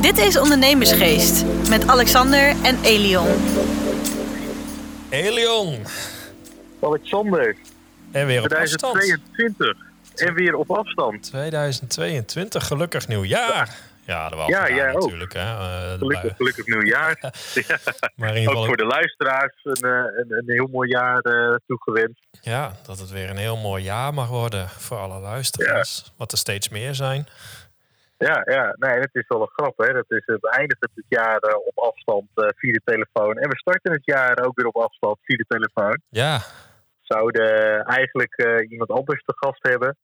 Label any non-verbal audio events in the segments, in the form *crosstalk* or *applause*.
Dit is Ondernemersgeest met Alexander en Elion. Elion. Alexander. En weer op 2022. Afstand. En weer op afstand. 2022, gelukkig nieuwjaar. Ja, dat was ja, jij natuurlijk. Hè, uh, gelukkig, gelukkig nieuwjaar. *laughs* ja. maar in Ook voor de luisteraars een, eh, een, een heel mooi jaar uh, toegewenst. Ja, dat het weer een heel mooi jaar mag worden voor alle luisteraars. Wat er steeds meer zijn. Ja, ja, nee, het is wel een grap. Hè. Dat is, we eindigen het jaar op afstand via de telefoon. En we starten het jaar ook weer op afstand via de telefoon. Ja. Zouden eigenlijk iemand anders te gast hebben.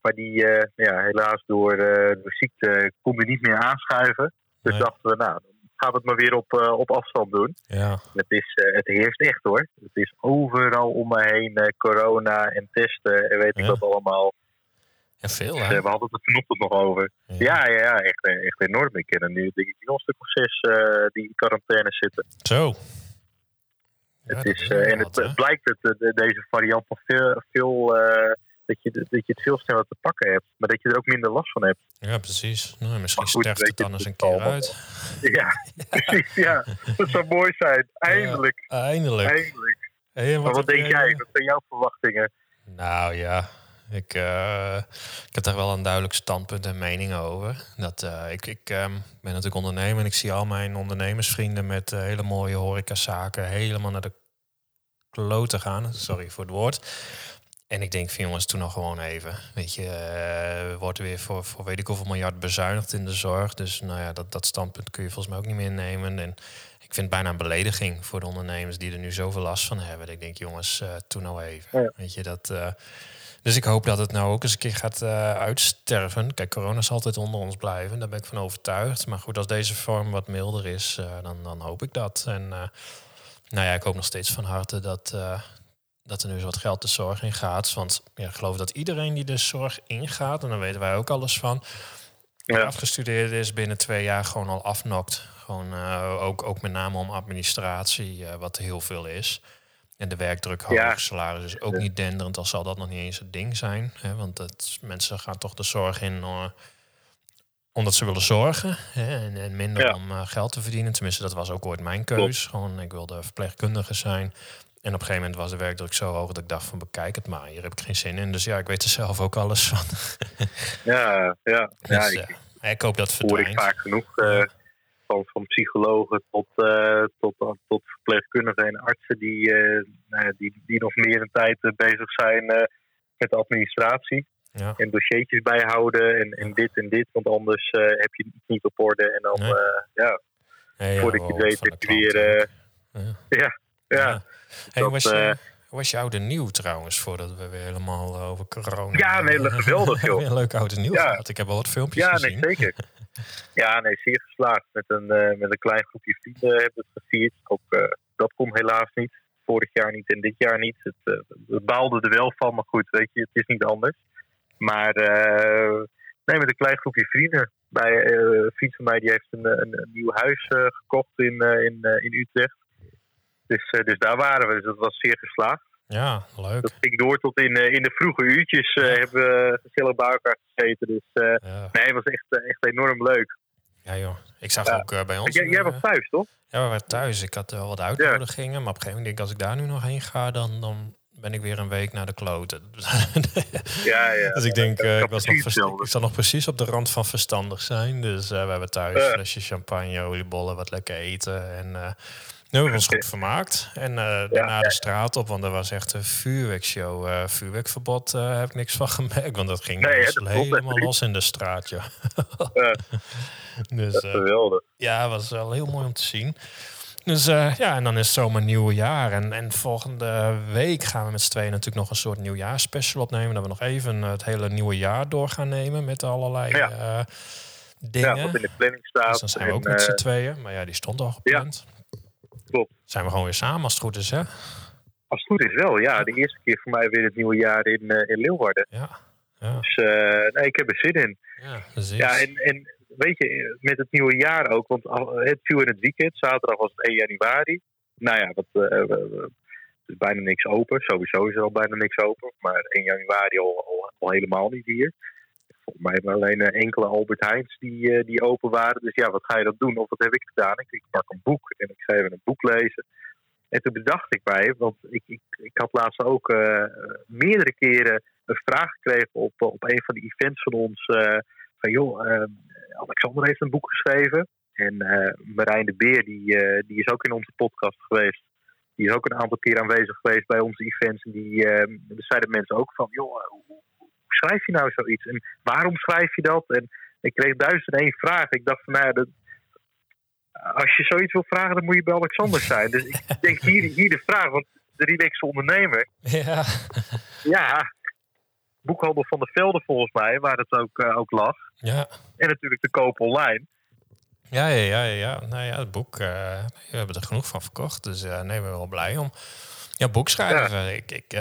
Maar die, ja, helaas door, door ziekte kon die niet meer aanschuiven. Dus nee. dachten we, nou, gaan we het maar weer op, op afstand doen. Ja. Het, is, het heerst echt hoor. Het is overal om me heen corona en testen en weet ik wat allemaal. Ja, veel hè? we hadden het er vanochtend nog over. Ja, ja, ja, ja echt, echt enorm. Ik ken er nu denk ik nog een stuk of zes die in quarantaine zitten. Zo. Ja, het is, en het, blijkt dat deze variant nog veel, veel dat je, dat je het veel sneller te pakken hebt. Maar dat je er ook minder last van hebt. Ja, precies. Nou, misschien goed, sterft het dan eens een keer uit. Ja, precies. *laughs* Ja, dat zou mooi zijn. Eindelijk. Eindelijk. Eindelijk. Hey, wat maar wat denk jij? Wat zijn jouw verwachtingen? Nou ja, ik, uh, ik heb daar wel een duidelijk standpunt en mening over. Dat, uh, ik ik um, ben natuurlijk ondernemer en ik zie al mijn ondernemersvrienden met uh, hele mooie horecazaken helemaal naar de kloten gaan. Sorry voor het woord. En ik denk van jongens, toen nog gewoon even. Weet je, uh, wordt weer voor, voor weet ik hoeveel miljard bezuinigd in de zorg. Dus nou ja, dat, dat standpunt kun je volgens mij ook niet meer nemen. En ik vind het bijna een belediging voor de ondernemers die er nu zoveel last van hebben. Dat ik denk, jongens, uh, toen nou even. Ja. Weet je, dat, uh, dus ik hoop dat het nou ook eens een keer gaat uitsterven. Kijk, corona zal altijd onder ons blijven, daar ben ik van overtuigd. Maar goed, als deze vorm wat milder is, dan, dan hoop ik dat. En nou ja, ik hoop nog steeds van harte dat dat er nu zo wat geld de zorg in gaat. Want ja, ik geloof dat iedereen die de zorg ingaat, en daar weten wij ook alles van, ja. afgestudeerd is, binnen twee jaar gewoon al afnokt. Gewoon ook, ook met name om administratie, wat heel veel is. En de werkdruk hoog, ja. salaris is ook niet denderend, al zal dat nog niet eens het ding zijn. Hè, want het, mensen gaan toch de zorg in uh, omdat ze willen zorgen hè, en, en, minder ja. om geld te verdienen. Tenminste, dat was ook ooit mijn keus. Gewoon, ik wilde verpleegkundige zijn. En op een gegeven moment was de werkdruk zo hoog dat ik dacht van bekijk het maar, hier heb ik geen zin in. Dus ja, ik weet er zelf ook alles van. ja, ja. *laughs* Dus, ja ik, uh, ik hoop dat het verdwijnt. Hoor ik vaak genoeg van, van psychologen tot, uh, tot, tot verpleegkundigen en artsen die, die, die nog meer een tijd bezig zijn met de administratie. Ja. En dossiertjes bijhouden en, en dit en dit, want anders heb je het niet op orde. En dan, nee. ja, ja, voordat je het weet, heb je weer... ja. ja. Hey, dat, was, je, was je oude nieuw trouwens, voordat we weer helemaal over corona... Ja, nee, geweldig joh. *laughs* een leuk oude nieuw ja. gehad. Ik heb al wat filmpjes gezien. Ja, nee, zeker. *laughs* ja, nee, zeer geslaagd. Met een, uh, met een klein groepje vrienden hebben we het gevierd. Ook uh, dat kon helaas niet. Vorig jaar niet en dit jaar niet. Het, uh, het baalde er wel van, maar goed, weet je, het is niet anders. Maar nee, met een klein groepje vrienden. Bij, een vriend van mij die heeft een, een, een nieuw huis gekocht in, in, in Utrecht. Dus, dus daar waren we. Dus dat was zeer geslaagd. Ja, leuk. Dat ging door tot in, uh, in de vroege uurtjes. Uh, hebben we gezellig bij elkaar gezeten. Dus ja. nee, het was echt, echt enorm leuk. Ja joh, ik zag ja. ook bij ons... Jij, jij was thuis, toch? Ja, we waren thuis. Ik had wel wat uitnodigingen. Maar op een gegeven moment denk ik, als ik daar nu nog heen ga, dan, dan ben ik weer een week naar de kloten. *laughs* ja, ja. Dus ik denk, uh, ik, was nog ik zat nog precies op de rand van verstandig zijn. Dus uh, we hebben thuis uh. flesje champagne, oliebollen, wat lekker eten. En uh, nu hebben we ons goed vermaakt. En daarna ja, de straat op, want er was echt een vuurwerkshow. vuurwerkverbod heb ik niks van gemerkt, want dat ging nee, dat helemaal los in de straat. Ja. *laughs* dus, dat geweldig. ja, was wel heel mooi om te zien. Dus uh, ja, en dan is het zomaar nieuwe jaar. En, en volgende week gaan we met z'n tweeën natuurlijk nog een soort nieuwjaarsspecial opnemen. Dat we nog even het hele nieuwe jaar door gaan nemen met allerlei ja. uh, dingen. Ja, wat in de planning staat. Dus dan zijn we ook en, met z'n tweeën. Maar ja, die stond al gepland. Ja, klopt. Zijn we gewoon weer samen als het goed is, hè? Als het goed is wel, ja. De eerste keer voor mij weer het nieuwe jaar in, uh, in Leeuwarden. Ja. ja. Dus nee, ik heb er zin in. Ja, precies. Ja, en, en weet je, met het nieuwe jaar ook, want het viel in het weekend, zaterdag was het 1 januari. Nou ja, wat, uh, er is bijna niks open. Sowieso is er al bijna niks open. Maar 1 januari al, al, al helemaal niet hier. Volgens mij alleen enkele Albert Heijns die, die open waren. Dus ja, wat ga je dan doen? Of wat heb ik gedaan? Ik, ik pak een boek en ik ga even een boek lezen. En toen bedacht ik mij, want ik, ik, ik had laatst ook meerdere keren een vraag gekregen op, op een van de events van ons. van joh, Alexander heeft een boek geschreven. En uh, Marijn de Beer, die, uh, die is ook in onze podcast geweest. Die is ook een aantal keer aanwezig geweest bij onze events. En die uh, zeiden mensen ook van, joh, hoe, schrijf je nou zoiets? En waarom schrijf je dat? En ik kreeg duizend en één vraag. Ik dacht van, nou ja, dat, als je zoiets wil vragen, dan moet je bij Alexander zijn. Dus ik *laughs* denk hier, hier de vraag, want de relaxe ondernemer. Ja. Ja, boekhandel van de Velden volgens mij, waar het ook, ook lag. Ja. En natuurlijk de koop online. Ja, ja, ja, ja. Nou ja, het boek, uh, we hebben er genoeg van verkocht. Dus uh, nee, we wel blij om. Ja, boek schrijven. Ik, ik,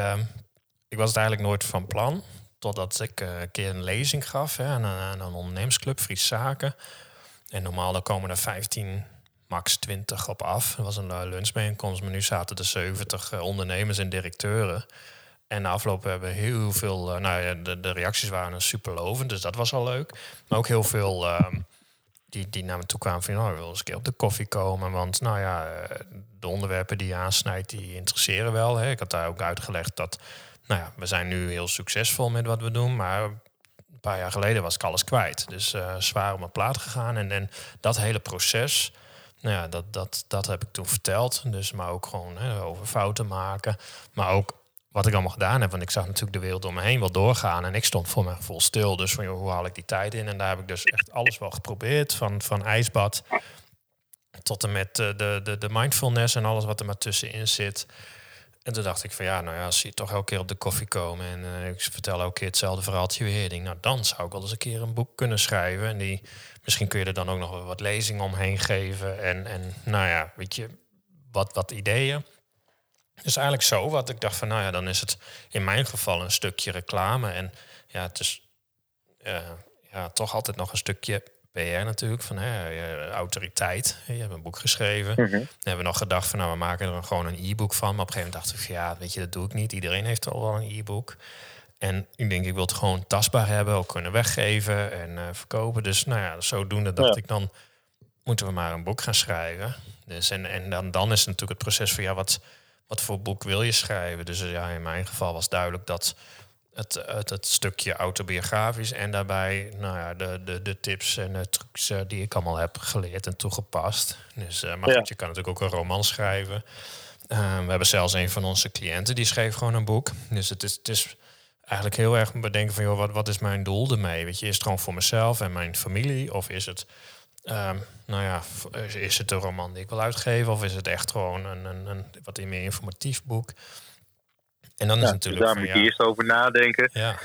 ik was het eigenlijk nooit van plan. Totdat ik een keer een lezing gaf aan, een, ondernemersclub, Fries Zaken. En normaal dan komen er 15, max 20 op af. Dat was een lunchbijeenkomst, maar nu zaten er 70 ondernemers en directeuren. En na afloop hebben we heel veel, nou ja, de, reacties waren super lovend, dus dat was al leuk. Maar ook heel veel ehm, die, die naar me toe kwamen van, nou, wil eens een keer op de koffie komen. Want nou ja, eh, de onderwerpen die je aansnijdt, die interesseren wel. Hè. Ik had daar ook uitgelegd dat, nou ja, we zijn nu heel succesvol met wat we doen. Maar een paar jaar geleden was ik alles kwijt. Dus uh, zwaar op mijn plaat gegaan. En, en dat hele proces, nou ja, dat, dat, dat heb ik toen verteld. Dus maar ook gewoon hè, over fouten maken. Maar ook wat ik allemaal gedaan heb. Want ik zag natuurlijk de wereld om me heen wel doorgaan. En ik stond voor mijn gevoel stil. Dus van, joh, hoe haal ik die tijd in? En daar heb ik dus echt alles wel geprobeerd. Van, van ijsbad tot en met de, de, de, de mindfulness en alles wat er maar tussenin zit. En toen dacht ik van ja, nou ja, als je toch elke keer op de koffie komen en uh, ik vertel elke keer hetzelfde verhaaltje weer. Denk, nou dan zou ik wel eens een keer een boek kunnen schrijven. En die, misschien kun je er dan ook nog wat lezingen omheen geven. En, en nou ja, weet je, wat, wat ideeën. Dus eigenlijk zo, wat ik dacht van, nou ja, dan is het in mijn geval een stukje reclame. En ja, het is uh, ja, toch altijd nog een stukje PR natuurlijk, van hè, autoriteit. Je hebt een boek geschreven. Mm Dan hebben we nog gedacht van, nou, we maken er gewoon een e-book van. Maar op een gegeven moment dacht ik van, ja, weet je, dat doe ik niet. Iedereen heeft al wel een e-book. En ik denk, ik wil het gewoon tastbaar hebben, ook kunnen weggeven en uh, verkopen. Dus nou ja, zodoende dacht ik, dan moeten we maar een boek gaan schrijven. Dus en, en dan, dan is het natuurlijk het proces van, ja, wat wat voor boek wil je schrijven? Dus ja, in mijn geval was duidelijk dat het, het, het stukje autobiografisch en daarbij nou ja, de, de, de tips en de trucs uh, die ik allemaal heb geleerd en toegepast. Dus, uh, maar goed, je kan natuurlijk ook een roman schrijven. Uh, we hebben zelfs een van onze cliënten die schreef gewoon een boek. Dus het is, het is eigenlijk heel erg bedenken van joh, wat, wat is mijn doel ermee? Weet je, is het gewoon voor mezelf en mijn familie? Of is het Um, nou ja, is het een roman die ik wil uitgeven of is het echt gewoon een, een, een wat meer informatief boek? En dan is natuurlijk. Dus daar moet je eerst over nadenken. Ja.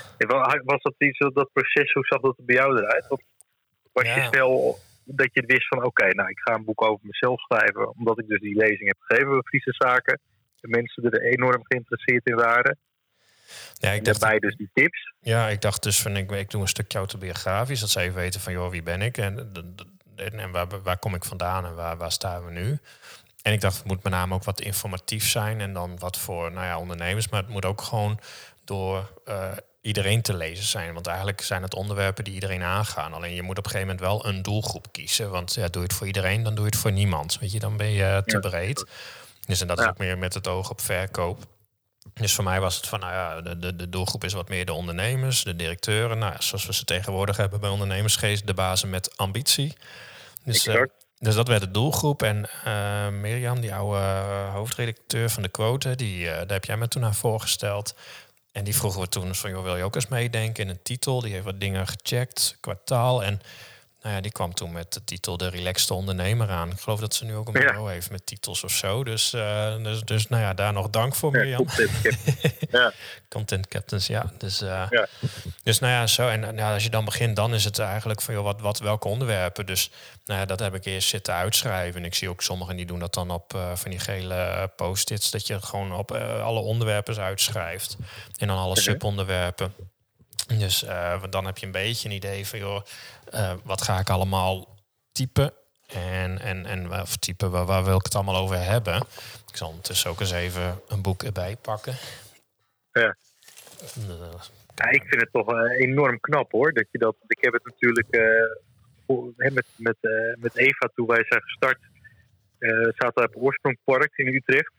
Was dat iets, dat proces, hoe zag dat bij jou eruit? Of was je snel dat je wist van oké, nou ik ga een boek over mezelf schrijven, omdat ik dus die lezing heb gegeven bij Friese Zaken. De mensen er enorm geïnteresseerd in waren. Ja, ik dacht, daarbij dus die tips. Ja, ik dacht dus van ik, ik doe een stukje autobiografisch. Dat ze even weten van joh, wie ben ik? En en waar, waar kom ik vandaan en waar, waar staan we nu? En ik dacht, het moet met name ook wat informatief zijn en dan wat voor nou ja, ondernemers. Maar het moet ook gewoon door uh, iedereen te lezen zijn. Want eigenlijk zijn het onderwerpen die iedereen aangaan. Alleen je moet op een gegeven moment wel een doelgroep kiezen. Want ja, doe je het voor iedereen, dan doe je het voor niemand. Weet je, dan ben je te breed. Dus en dat is ook meer met het oog op verkoop. Dus voor mij was het van, nou ja, de, de, de doelgroep is wat meer de ondernemers, de directeuren. Nou, zoals we ze tegenwoordig hebben bij ondernemersgeest, de bazen met ambitie. Dus, uh, dus dat werd de doelgroep. En uh, Mirjam, die oude uh, hoofdredacteur van de quote, die, daar heb jij me toen aan voorgesteld. En die vroegen we toen van, joh, wil je ook eens meedenken in een titel? Die heeft wat dingen gecheckt, kwartaal. En nou ja, die kwam toen met de titel De Relaxte Ondernemer aan. Ik geloof dat ze nu ook een bureau heeft met titels of zo. Dus, uh, dus, dus nou ja, daar nog dank voor, Mirjam. *laughs* Ja, content, captains, ja. Dus, ja. Dus nou ja, zo. En ja, als je dan begint, dan is het eigenlijk van, joh, wat, wat, welke onderwerpen? Dus nou ja, dat heb ik eerst zitten uitschrijven. En ik zie ook sommigen die doen dat dan op uh, van die gele post-its. Dat je gewoon op alle onderwerpen uitschrijft. En dan alle subonderwerpen. Dus uh, dan heb je een beetje een idee van, joh, wat ga ik allemaal typen? En, en, en of typen, waar, waar wil ik het allemaal over hebben? Ik zal ondertussen ook eens even een boek erbij pakken. Ja. Ja, ik vind het toch uh, enorm knap hoor. Dat je dat, ik heb het natuurlijk voor, met, met, met Eva toen wij zijn gestart. zaten we op Oorsprongpark in Utrecht.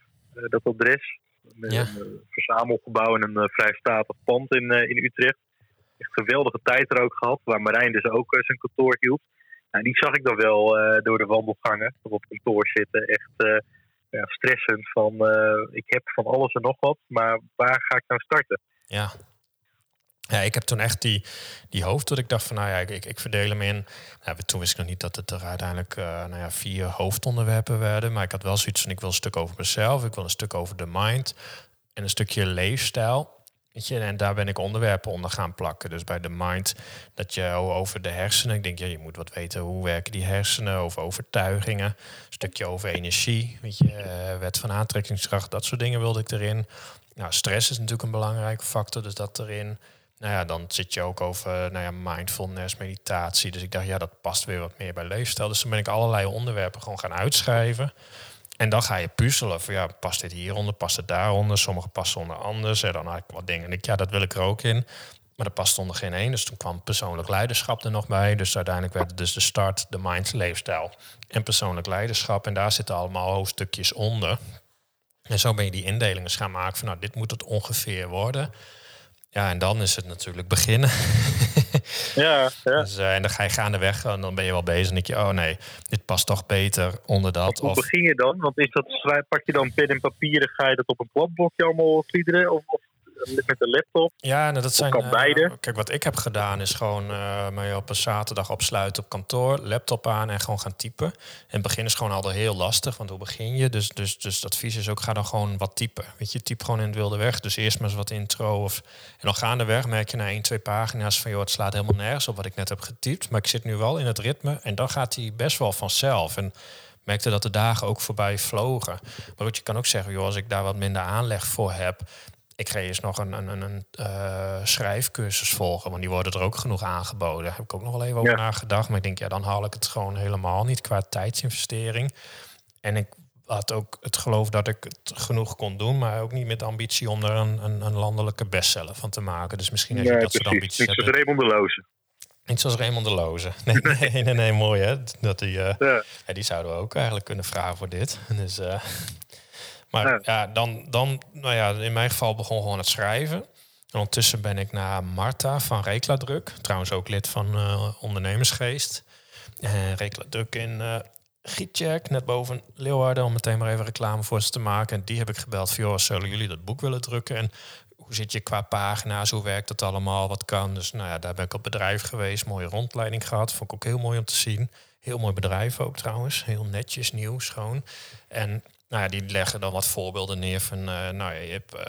dat adres. Met een verzamelgebouw en een vrijstatig pand in, in Utrecht. Echt geweldige tijd er ook gehad. Waar Marijn dus ook zijn kantoor hield. Nou, die zag ik dan wel door de wandelgangen. Op kantoor zitten. Echt ja, stressend van uh, ik heb van alles en nog wat, maar waar ga ik nou starten? Ja. Ja, ik heb toen echt die, die hoofd dat ik dacht van nou ja, ik, ik verdeel hem in. Nou, toen wist ik nog niet dat het er uiteindelijk uh, nou ja, vier hoofdonderwerpen werden. Maar ik had wel zoiets van ik wil een stuk over mezelf, ik wil een stuk over de mind en een stukje leefstijl. Weet je, en daar ben ik onderwerpen onder gaan plakken. Dus bij de mind, dat je over de hersenen. Ik denk, ja, je moet wat weten hoe werken die hersenen, over overtuigingen. Een stukje over energie, weet je, uh, wet van aantrekkingskracht, dat soort dingen wilde ik erin. Nou, stress is natuurlijk een belangrijke factor, dus dat erin. Nou ja, dan zit je ook over nou ja, mindfulness, meditatie. Dus ik dacht, ja, dat past weer wat meer bij leefstijl. Dus dan ben ik allerlei onderwerpen gewoon gaan uitschrijven. En dan ga je puzzelen. Van ja, past dit hieronder, past het daaronder? Sommige passen onder anders. En dan had ik wat dingen. En ik, ja, dat wil ik er ook in. Maar er past onder geen één. Dus toen kwam persoonlijk leiderschap er nog bij. Dus uiteindelijk werd het dus de start, de mind, leefstijl en persoonlijk leiderschap. En daar zitten allemaal hoofdstukjes onder. En zo ben je die indelingen gaan maken van nou, dit moet het ongeveer worden. Ja, en dan is het natuurlijk beginnen. *laughs* ja, ja. Dus, uh, en dan ga je gaandeweg en dan ben je wel bezig. En denk je, oh nee, dit past toch beter onder dat. Hoe of... begin je dan? Want is dat, pak je dan pen en papier en ga je dat op een kladblokje allemaal fiederen? Of, of met een laptop? Ja, nou, dat zijn. Kan beide. Kijk, wat ik heb gedaan is gewoon uh, mij op een zaterdag opsluiten op kantoor, laptop aan en gewoon gaan typen. In het begin is gewoon altijd heel lastig, want hoe begin je? Dus, dus, dus het advies is ook, ga dan gewoon wat typen. Weet je, typ gewoon in het wilde weg. Dus eerst maar eens wat intro. Of, en dan gaandeweg merk je na één, twee pagina's van, joh, het slaat helemaal nergens op wat ik net heb getypt. Maar ik zit nu wel in het ritme en dan gaat hij best wel vanzelf. En merkte dat de dagen ook voorbij vlogen. Maar wat je kan ook zeggen, joh, als ik daar wat minder aanleg voor heb, ik ga eerst nog een, een, een uh, schrijfcursus volgen, want die worden er ook genoeg aangeboden. Daar heb ik ook nog wel even over nagedacht. Maar ik denk, ja, dan haal ik het gewoon helemaal niet qua tijdsinvestering. En ik had ook het geloof dat ik het genoeg kon doen, maar ook niet met ambitie om er een, een, een landelijke bestseller van te maken. Dus misschien heb je dat soort ambities. Niet zoals Raymond de Loze. Niet zoals Raymond de Loze. *laughs* Nee, nee, nee, nee, mooi hè. Dat die, uh, ja. ja. die zouden we ook eigenlijk kunnen vragen voor dit. Dus uh, maar ja, dan, dan, nou ja, in mijn geval begon gewoon het schrijven. En ondertussen ben ik naar Marta van Rekladruk, trouwens ook lid van uh, Ondernemersgeest. En Rekladruk in uh, Gietjek, net boven Leeuwarden, om meteen maar even reclame voor ze te maken. En die heb ik gebeld van, joh, zullen jullie dat boek willen drukken? En hoe zit je qua pagina's, hoe werkt dat allemaal, wat kan? Dus nou ja, daar ben ik op bedrijf geweest, mooie rondleiding gehad. Vond ik ook heel mooi om te zien. Heel mooi bedrijf ook trouwens, heel netjes, nieuw, schoon. En nou ja, die leggen dan wat voorbeelden neer van, uh, nou ja, je, hebt, uh,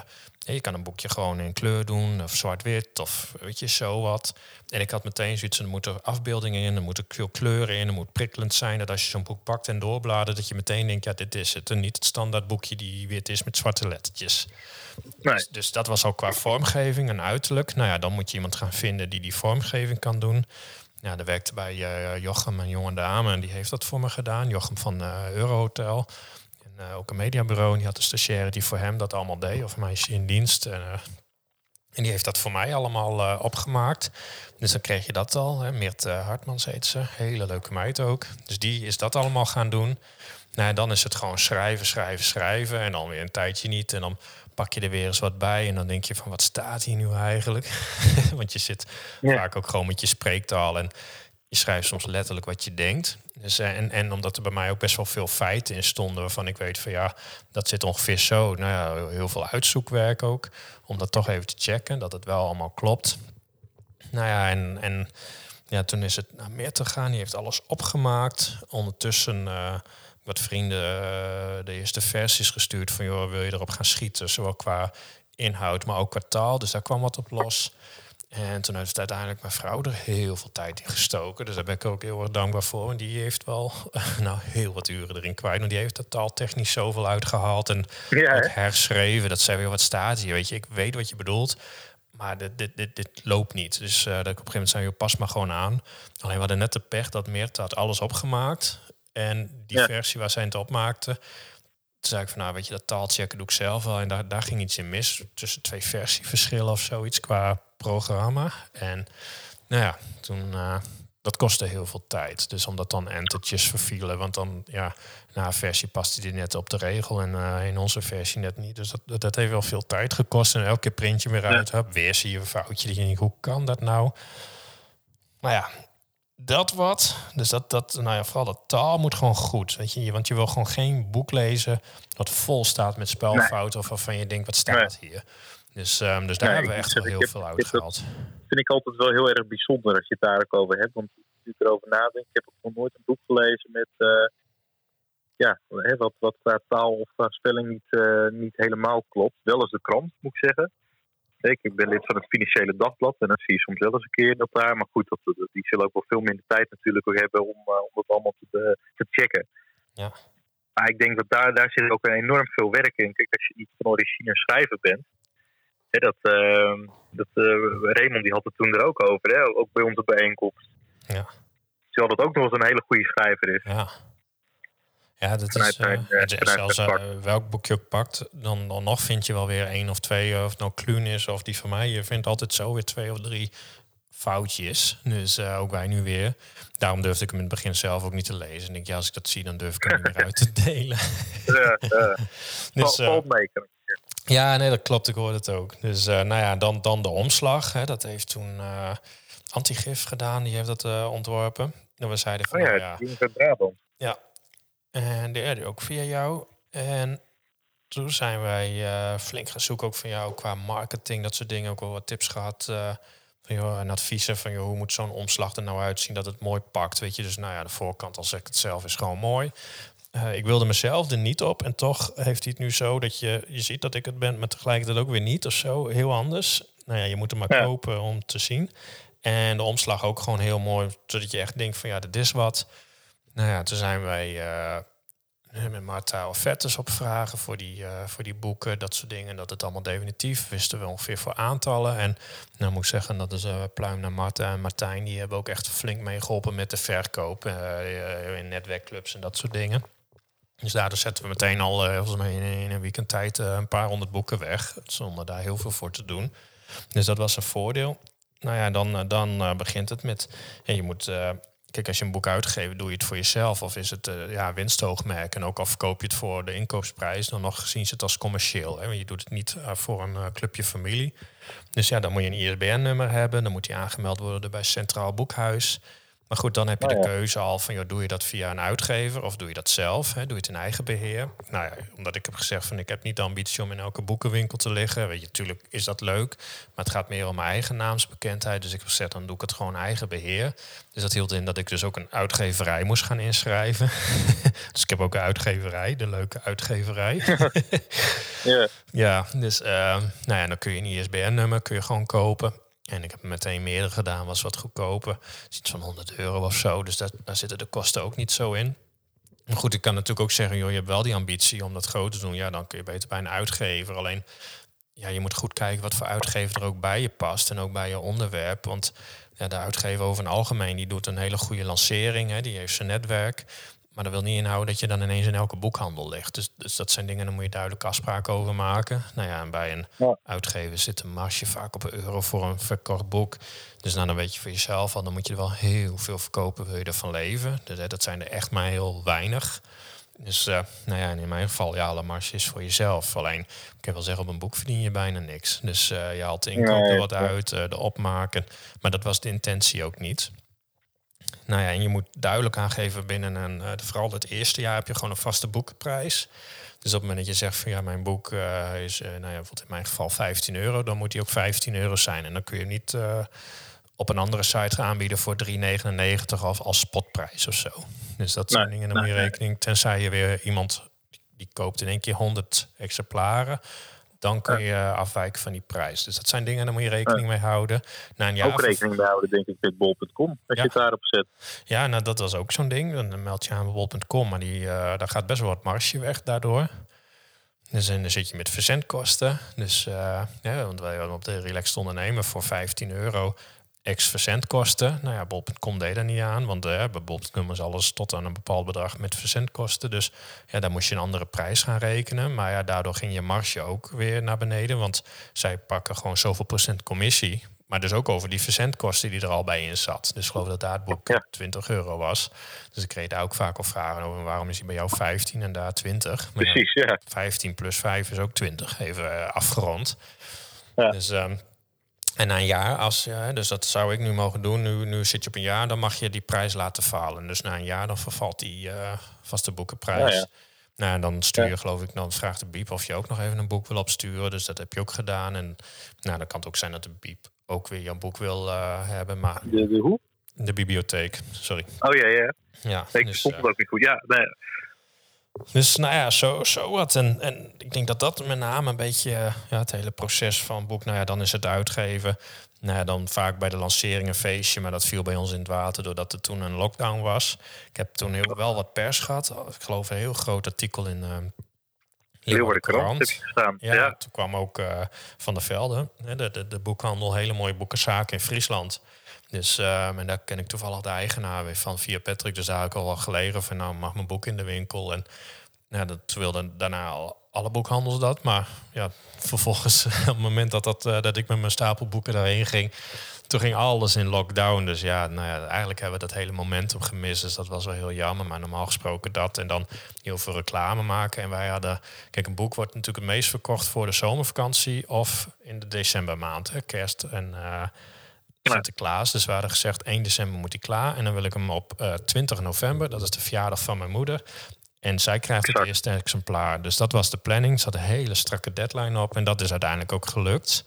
je kan een boekje gewoon in kleur doen, of zwart-wit, of weet je, zo wat. En ik had meteen zoiets, er moeten afbeeldingen in, er moeten veel kleuren in, er moet prikkelend zijn, dat als je zo'n boek pakt en doorbladert, dat je meteen denkt, ja, dit is het. En niet het standaard boekje die wit is met zwarte lettertjes. Nee. Dus, dus, dat was ook qua vormgeving en uiterlijk. Nou ja, dan moet je iemand gaan vinden die die vormgeving kan doen. Ja, er werkte bij uh, Jochem, een jonge dame, en die heeft dat voor me gedaan. Jochem van Eurohotel. Eh, ook een mediabureau. En die had een stagiaire die voor hem dat allemaal deed. Of meisje in dienst. En, uh, en die heeft dat voor mij allemaal uh, opgemaakt. Dus dan kreeg je dat al. Hè. Meert Hartmans heet ze. Hele leuke meid ook. Dus die is dat allemaal gaan doen. Nou, dan is het gewoon schrijven, schrijven, schrijven. En dan weer een tijdje niet. En dan pak je er weer eens wat bij. En dan denk je van, wat staat hier nu eigenlijk? *laughs* Want je zit vaak ook gewoon met je spreektaal. En je schrijft soms letterlijk wat je denkt. Dus, eh, en, en omdat er bij mij ook best wel veel feiten in stonden waarvan ik weet van ja, dat zit ongeveer zo. Nou ja, heel veel uitzoekwerk ook. Om dat toch even te checken, dat het wel allemaal klopt. Nou ja, en, en ja, toen is het naar meer te gaan. Die heeft alles opgemaakt. Ondertussen uh, wat vrienden uh, de eerste versies gestuurd van joh, wil je erop gaan schieten? Zowel qua inhoud, maar ook qua taal. Dus daar kwam wat op los. En toen heeft uiteindelijk mijn vrouw er heel veel tijd in gestoken. Dus daar ben ik ook heel erg dankbaar voor. En die heeft wel *laughs* nou, heel wat uren erin kwijt. Want die heeft er taaltechnisch zoveel uitgehaald en ja, herschreven. Dat zei weer wat staat hier. Weet je, ik weet wat je bedoelt. Maar dit, dit, dit, dit loopt niet. Dus uh, dat ik op een gegeven moment zei, je pas maar gewoon aan. Alleen we hadden net de pech dat Meert had alles opgemaakt. En die versie waar zij het opmaakte, toen zei ik van, nou weet je, dat taalchecken doe ik zelf wel. En daar, daar ging iets in mis. Tussen twee versieverschillen of zoiets qua programma. En nou ja, toen, uh, dat kostte heel veel tijd. Dus omdat dan entertjes vervielen, want dan, ja, na een versie paste die net op de regel en uh, in onze versie net niet. Dus dat, dat heeft wel veel tijd gekost en elke keer printje weer uit. Ja. Weer zie je een foutje. Die hoe kan dat nou? Nou ja, dat wat. Dus dat, dat, nou ja, vooral dat taal moet gewoon goed. Weet je, want je wil gewoon geen boek lezen dat vol staat met spelfouten of waarvan je denkt, wat staat hier? Dus, um, dus daar Nee, hebben we echt wel heel heb- veel ik heb uitgehaald. vind ik altijd wel heel erg bijzonder als je het daar ook over hebt. Want als ik erover nadenk, ik heb ook nog nooit een boek gelezen met. eh, ja, wat, wat qua taal of qua spelling niet, eh, niet helemaal klopt. Wel eens de krant, moet ik zeggen. Ik ik ben lid van het Financiële Dagblad en dan zie je soms wel eens een keer dat daar. Maar goed, dat, dat- die zullen ook wel veel minder tijd natuurlijk ook hebben om, eh, om dat allemaal te, te checken. Ja. Maar ik denk dat daar, daar zit ook enorm veel werk in. Kijk, als je niet van origine schrijver bent. Dat, eh, dat, eh, Raymond die had het toen er ook over, hè, ook bij onze bijeenkomst. Ja. Terwijl dat ook nog eens een hele goede schrijver is. Ja. Ja, dat Vanuit is. vanuit zelfs welk boek je ook pakt, dan, dan nog vind je wel weer één of twee, of het nou Kluun is of die van mij. Je vindt altijd zo weer twee of drie foutjes. Dus ook wij nu weer. Daarom durfde ik hem in het begin zelf ook niet te lezen. En ik denk, ja, als ik dat zie, dan durf ik hem niet meer *laughs* uit te delen. *laughs* Dus, Ja, nee, dat klopt. Ik hoorde het ook. Dus eh, nou ja, dan, dan de omslag. Hè, dat heeft toen eh Antigif gedaan. Die heeft dat eh, ontworpen. En we zeiden van, Oh ja, nou ja, het Brabant. ja. En derde ook via jou. En toen zijn wij flink gaan zoeken ook van jou qua marketing. Dat soort dingen. Ook wel wat tips gehad. eh, van, joh, en adviezen van joh, hoe moet zo'n omslag er nou uitzien dat het mooi pakt. Weet je, dus nou ja, de voorkant, al zeg ik het zelf, is gewoon mooi. Eh, ik wilde mezelf er niet op. En toch heeft hij het nu zo dat je, je ziet dat ik het ben, maar tegelijkertijd ook weer niet of zo. Heel anders. Nou ja, je moet hem maar Ja. kopen om te zien. En de omslag ook gewoon heel mooi. Zodat je echt denkt van ja, dit is wat. Nou ja, toen zijn wij eh, met Marta offertes opvragen voor die, eh, voor die boeken, dat soort dingen. Dat het allemaal definitief. Wisten we ongeveer voor aantallen. En nou moet ik zeggen, dat is eh, pluim naar Marta en Martijn. Die hebben ook echt flink meegeholpen met de verkoop in netwerkclubs en dat soort dingen. Dus daardoor zetten we meteen al, eh, volgens mij in, een weekend tijd, eh, een paar honderd boeken weg. Zonder daar heel veel voor te doen. Dus dat was een voordeel. Nou ja, dan, eh, dan begint het met... Ja, je moet... kijk, als je een boek uitgeeft, doe je het voor jezelf. Of is het ja, winstoogmerk. En ook al verkoop je het voor de inkoopprijs... dan nog zien ze het als commercieel. Hè? Want je doet het niet voor een clubje familie. Dus ja, dan moet je een ISBN-nummer hebben. Dan moet die aangemeld worden bij Centraal Boekhuis. Maar goed, dan heb je Oh de keuze al van... Joh, doe je dat via een uitgever of doe je dat zelf? Hè? Doe je het in eigen beheer? Nou ja, omdat ik heb gezegd van... ik heb niet de ambitie om in elke boekenwinkel te liggen. Weet je, natuurlijk is dat leuk. Maar het gaat meer om mijn eigen naamsbekendheid. Dus ik heb gezegd, dan doe ik het gewoon eigen beheer. Dus dat hield in dat ik dus ook een uitgeverij moest gaan inschrijven. *laughs* dus ik heb ook een uitgeverij, de leuke uitgeverij. *laughs* Ja. *laughs* Ja, dus eh, nou ja, dan kun je een ISBN-nummer kun je gewoon kopen. En ik heb meteen meerdere gedaan, was wat goedkoper. Is Iets van 100 euro of zo. Dus dat, daar zitten de kosten ook niet zo in. Maar goed, ik kan natuurlijk ook zeggen, joh, je hebt wel die ambitie om dat groot te doen. Ja, dan kun je beter bij een uitgever. Alleen, ja, je moet goed kijken wat voor uitgever er ook bij je past. En ook bij je onderwerp. Want ja, de uitgever over het algemeen, die doet een hele goede lancering. Hè, die heeft zijn netwerk. Maar dat wil niet inhouden dat je dan ineens in elke boekhandel ligt. Dus, dus dat zijn dingen, daar moet je duidelijk afspraken over maken. Nou ja, en bij een Ja. uitgever zit een marge vaak op een euro voor een verkocht boek. Dus nou, dan weet je voor jezelf al, dan moet je er wel heel veel verkopen, wil je ervan leven. Dus, hè, dat zijn er echt maar heel weinig. Dus eh, nou ja, en in mijn geval, ja, alle marge is voor jezelf. Alleen, ik kan wel zeggen, op een boek verdien je bijna niks. Dus eh, je haalt de inkoop er wat uit, eh, de opmaken. Maar dat was de intentie ook niet. Nou ja, en je moet duidelijk aangeven binnen een, eh, vooral het eerste jaar heb je gewoon een vaste boekenprijs. Dus op het moment dat je zegt van ja, mijn boek eh, is, eh, nou ja, bijvoorbeeld in mijn geval 15 euro, dan moet die ook 15 euro zijn. En dan kun je niet eh, op een andere site gaan aanbieden voor 3,99 of als spotprijs of zo. Dus dat zijn Nee, dingen, dan moet je nee, rekening. Tenzij je weer iemand die koopt in één keer 100 exemplaren. Dan kun je afwijken van die prijs. Dus dat zijn dingen, daar moet je rekening mee houden. Na een jaar Ook rekening mee houden, denk ik, met bol.com. Als Ja. je het daarop zet. ja, nou dat was ook zo'n ding. Dan meld je aan bij bol.com, maar die, eh, daar gaat best wel wat marge weg daardoor. Dus en dan zit je met verzendkosten. Dus eh, ja, want wij op de Relaxed Ondernemen voor 15 euro ex verzendkosten. Nou ja, bol.com deed er niet aan, want eh, bij bol.com is alles tot aan een bepaald bedrag met verzendkosten. Dus ja, daar moest je een andere prijs gaan rekenen. Maar ja, daardoor ging je marge ook weer naar beneden, want zij pakken gewoon zoveel procent commissie. maar dus ook over die verzendkosten die er al bij in zat. Dus ik geloof dat daar het boek Ja. 20 euro was. Dus ik kreeg daar ook vaak al vragen over waarom is hij bij jou 15 en daar 20. Maar Precies, ja. 15 plus 5 is ook 20, even eh, afgerond. Ja. Dus, ehm, en na een jaar, als, dus dat zou ik nu mogen doen. Nu, nu zit je op een jaar, dan mag je die prijs laten falen. Dus na een jaar dan vervalt die eh, vaste boekenprijs. Ja, ja. Nou, en dan stuur je, Ja. geloof ik, dan vraagt de Biep of je ook nog even een boek wil opsturen. Dus dat heb je ook gedaan. En nou, dan kan het ook zijn dat de Biep ook weer jouw boek wil eh, hebben. Maar De, de hoe? de bibliotheek, sorry. Oh ja, ja. Ja, Ik dus, vond eh, het ook niet goed. Ja, nee, dus nou ja, zo, zo wat. En, en ik denk dat dat met name een beetje eh, ja, het hele proces van boek. Nou ja, dan is het uitgeven. Nou ja, dan vaak bij de lancering een feestje. Maar dat viel bij ons in het water doordat er toen een lockdown was. Ik heb toen heel, wel wat pers gehad. Ik geloof een heel groot artikel in uh, Leeuwarden Krant. Ja, Ja, toen kwam ook uh, Van der Velde, de, de, de boekhandel, hele mooie boekenzaak in Friesland. Dus uh, en daar ken ik toevallig de eigenaar weer van via Patrick. Dus daar heb ik al wel gelegen van nou mag mijn boek in de winkel. En ja, dat wilden daarna al alle boekhandels dat. Maar ja, vervolgens *laughs* op het moment dat, dat, uh, dat ik met mijn stapel boeken daarheen ging, toen ging alles in lockdown. Dus ja, nou ja, eigenlijk hebben we dat hele momentum gemist. Dus dat was wel heel jammer. Maar normaal gesproken dat. En dan heel veel reclame maken. En wij hadden... Kijk, een boek wordt natuurlijk het meest verkocht voor de zomervakantie... of in de decembermaand, hè, kerst en... Uh, Sinterklaas. Dus we hadden gezegd 1 december moet hij klaar. En dan wil ik hem op uh, 20 november, dat is de verjaardag van mijn moeder. En zij krijgt het eerste exemplaar. Dus dat was de planning. Ze had een hele strakke deadline op. En dat is uiteindelijk ook gelukt.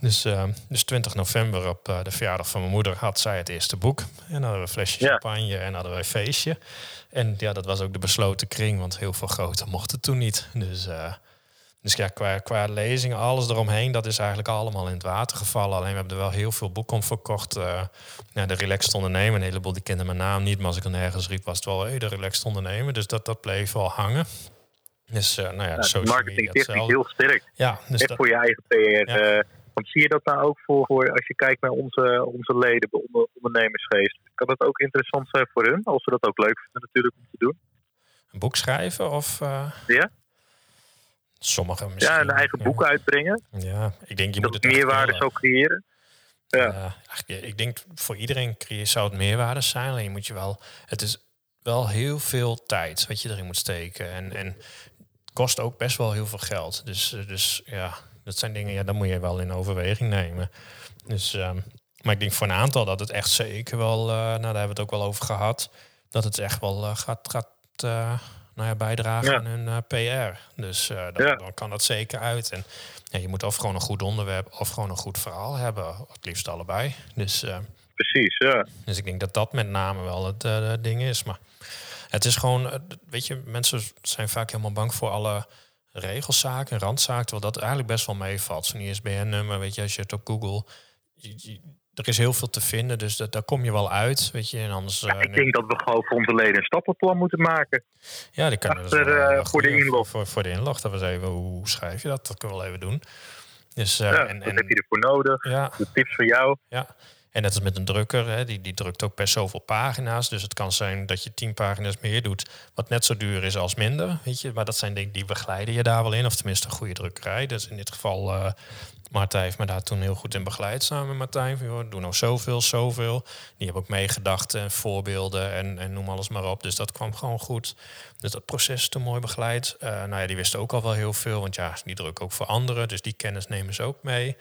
Dus, uh, dus 20 november op uh, de verjaardag van mijn moeder had zij het eerste boek. En dan hadden we een flesje ja. champagne en hadden we een feestje. En ja, dat was ook de besloten kring, want heel veel groter mocht het toen niet. Dus, uh, dus ja, qua, qua lezingen, alles eromheen, dat is eigenlijk allemaal in het water gevallen. Alleen we hebben er wel heel veel boeken om verkocht. Uh, ja, de Relaxed Ondernemer, een heleboel die kenden mijn naam niet. Maar als ik er nergens riep, was het wel hey, de Relaxed Ondernemer. Dus dat, dat bleef wel hangen. Dus uh, nou ja, ja marketing technisch heel sterk. Ja, dus Echt dat, voor je eigen PR. Ja. Uh, want zie je dat nou ook voor, voor als je kijkt naar onze, onze leden bij onder, ondernemersgeest? Kan dat ook interessant zijn voor hun? Als ze dat ook leuk vinden natuurlijk om te doen. Een boek schrijven of... Ja? Sommigen misschien. Ja, een eigen boek uitbrengen. Ja, ik denk je dat moet het meerwaarde zou creëren. Ja. Uh, ik denk voor iedereen zou het meerwaarde zijn. Alleen je moet je wel... Het is wel heel veel tijd wat je erin moet steken. En, en het kost ook best wel heel veel geld. Dus, dus ja, dat zijn dingen, ja, daar moet je wel in overweging nemen. Dus, um, maar ik denk voor een aantal dat het echt zeker wel, uh, nou daar hebben we het ook wel over gehad, dat het echt wel uh, gaat, gaat nou ja, bijdragen aan hun PR. Dus dan, ja. dan, kan dat zeker uit. En je moet of gewoon een goed onderwerp of gewoon een goed verhaal hebben, het liefst allebei. Dus, Precies, ja. Dus ik denk dat dat met name wel het ding is. Maar het is gewoon, weet je, mensen zijn vaak helemaal bang voor alle regelszaken en randzaken, terwijl dat eigenlijk best wel meevalt. Zo'n ISBN-nummer, weet je, als je het op Google... Je, je, er is heel veel te vinden, dus dat, daar kom je wel uit, weet je. En anders, ja, ik denk dat we gewoon voor onze leden een stappenplan moeten maken. Ja, die kunnen Achter, we dus wel, uh, voor de inlog. Voor, voor de inlog, dat we eens even, hoe schrijf je dat? Dat kunnen we wel even doen. Dus, uh, ja, en, wat heb je ervoor nodig? Ja. De tips van jou? Ja, en net als met een drukker, hè, die, die drukt ook per zoveel pagina's. Dus het kan zijn dat je tien pagina's meer doet, wat net zo duur is als minder. Weet je? Maar dat zijn dingen die begeleiden je daar wel in, of tenminste een goede drukkerij. Dus in dit geval, uh, Martijn heeft me daar toen heel goed in begeleid samen met Martijn. Joh, doe nou zoveel, zoveel. Die hebben ook meegedacht en voorbeelden en, en noem alles maar op. Dus dat kwam gewoon goed. Dus dat proces is toen mooi begeleid. Uh, nou ja, die wisten ook al wel heel veel, want ja, die drukken ook voor anderen. Dus die kennis nemen ze ook mee.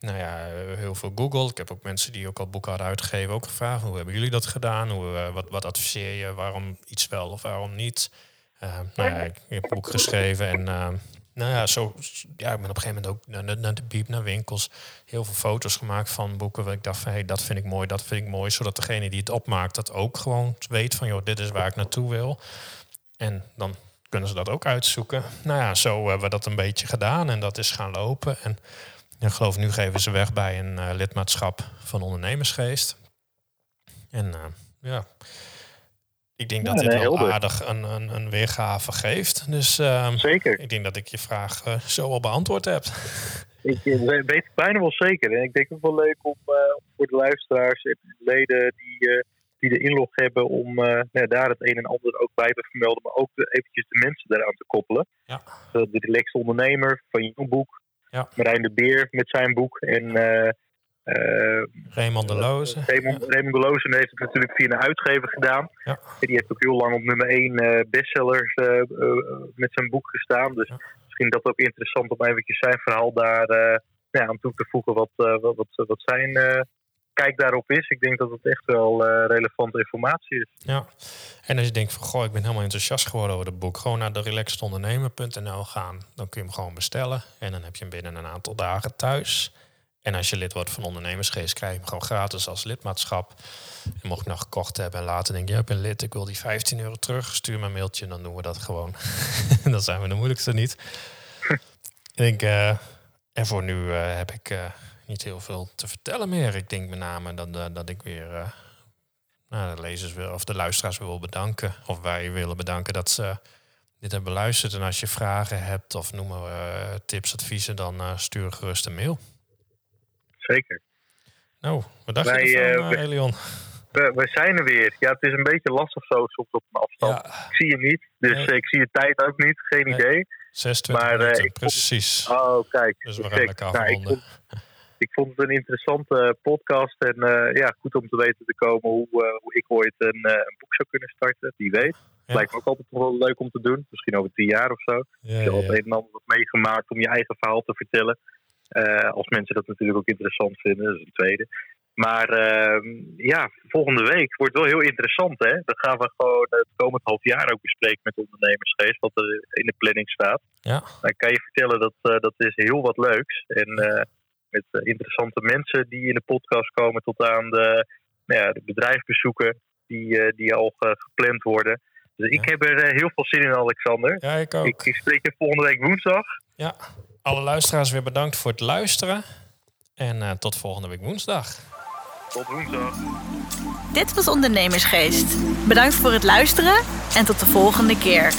Nou ja, heel veel Google. Ik heb ook mensen die ook al boeken hadden uitgegeven ook gevraagd. Hoe hebben jullie dat gedaan? Hoe, uh, wat, wat adviseer je? Waarom iets wel of waarom niet? Uh, nou ja, ik heb een boek geschreven en nou ja, zo, ja, ik ben op een gegeven moment ook naar, naar de biep, naar winkels, heel veel foto's gemaakt van boeken waar ik dacht van, hey, dat vind ik mooi, dat vind ik mooi, zodat degene die het opmaakt dat ook gewoon weet van, joh, dit is waar ik naartoe wil. En dan kunnen ze dat ook uitzoeken. Nou ja, zo hebben we dat een beetje gedaan en dat is gaan lopen en ik geloof nu geven ze weg bij een uh, lidmaatschap van ondernemersgeest. En uh, ja, ik denk dat dit wel aardig een, een, een, weergave geeft. Dus uh, zeker. ik denk dat ik je vraag uh, zo al beantwoord heb. *laughs* Ik weet het bijna wel zeker. En ik denk het wel leuk om uh, voor de luisteraars en leden die, die de inlog hebben... om nou, daar het een en ander ook bij te vermelden... maar ook eventjes de mensen daaraan te koppelen. Ja. de relaxed ondernemer van jouw boek. Ja. Marijn de Beer met zijn boek. En uh, Raymond de Loze. Raymond, Raymond de Loze heeft het natuurlijk via een uitgever gedaan. Ja. Die heeft ook heel lang op nummer 1 bestsellers met zijn boek gestaan. Dus misschien dat ook interessant om eventjes zijn verhaal daar ja, aan toe te voegen wat, wat, wat, wat zijn kijk daarop is. Ik denk dat het echt wel relevante informatie is. Ja, en als je denkt van goh, ik ben helemaal enthousiast geworden over het boek, gewoon naar de relaxedondernemer.nl gaan. Dan kun je hem gewoon bestellen en dan heb je hem binnen een aantal dagen thuis. En als je lid wordt van Ondernemersgeest, krijg je hem gewoon gratis als lidmaatschap. En mocht je nog gekocht hebben en later denk je, ja, ik ben lid, ik wil die 15 euro terug, stuur me een mailtje dan doen we dat gewoon. *laughs* dan zijn we de moeilijkste niet. ik uh, en voor nu uh, heb ik uh, niet heel veel te vertellen meer. Ik denk met name dat, dat ik weer nou, de lezers wil, of de luisteraars wil bedanken. Of wij willen bedanken dat ze dit hebben beluisterd. En als je vragen hebt of noem maar tips, adviezen, dan stuur gerust een mail zeker. Nou, wat dacht Wij, je ervan, uh, Elion? We, we, zijn er weer. Ja, het is een beetje lastig zo soms op een afstand. Ik zie je niet, dus ik zie je tijd ook niet. Geen idee. 26 maar, uh, ik precies. Vond, oh, kijk. Dus we gaan nou, ik, vond, ik vond het een interessante podcast. En uh, ja, goed om te weten te komen hoe, hoe ik ooit een, een, boek zou kunnen starten. Wie weet. Ja. Lijkt me ook altijd wel leuk om te doen. Misschien over tien jaar of zo. Ja, je hebt ja. een en ander wat meegemaakt om je eigen verhaal te vertellen. Als mensen dat natuurlijk ook interessant vinden, dat is een tweede. Maar uh, ja, volgende week wordt wel heel interessant. Hè? Dan gaan we gewoon het komend half jaar ook bespreken met ondernemersgeest, wat er in de planning staat. Ja. Dan kan je vertellen dat uh, dat is heel wat leuks. En uh, met interessante mensen die in de podcast komen, tot aan de, nou ja, de bedrijfsbezoeken die, die al gepland worden. Dus ik heb er heel veel zin in, Alexander. Ja, ik ook. Ik, ik spreek je volgende week woensdag. Ja alle luisteraars weer bedankt voor het luisteren. En uh, tot volgende week woensdag. Tot woensdag. Dit was Ondernemersgeest. Bedankt voor het luisteren en tot de volgende keer.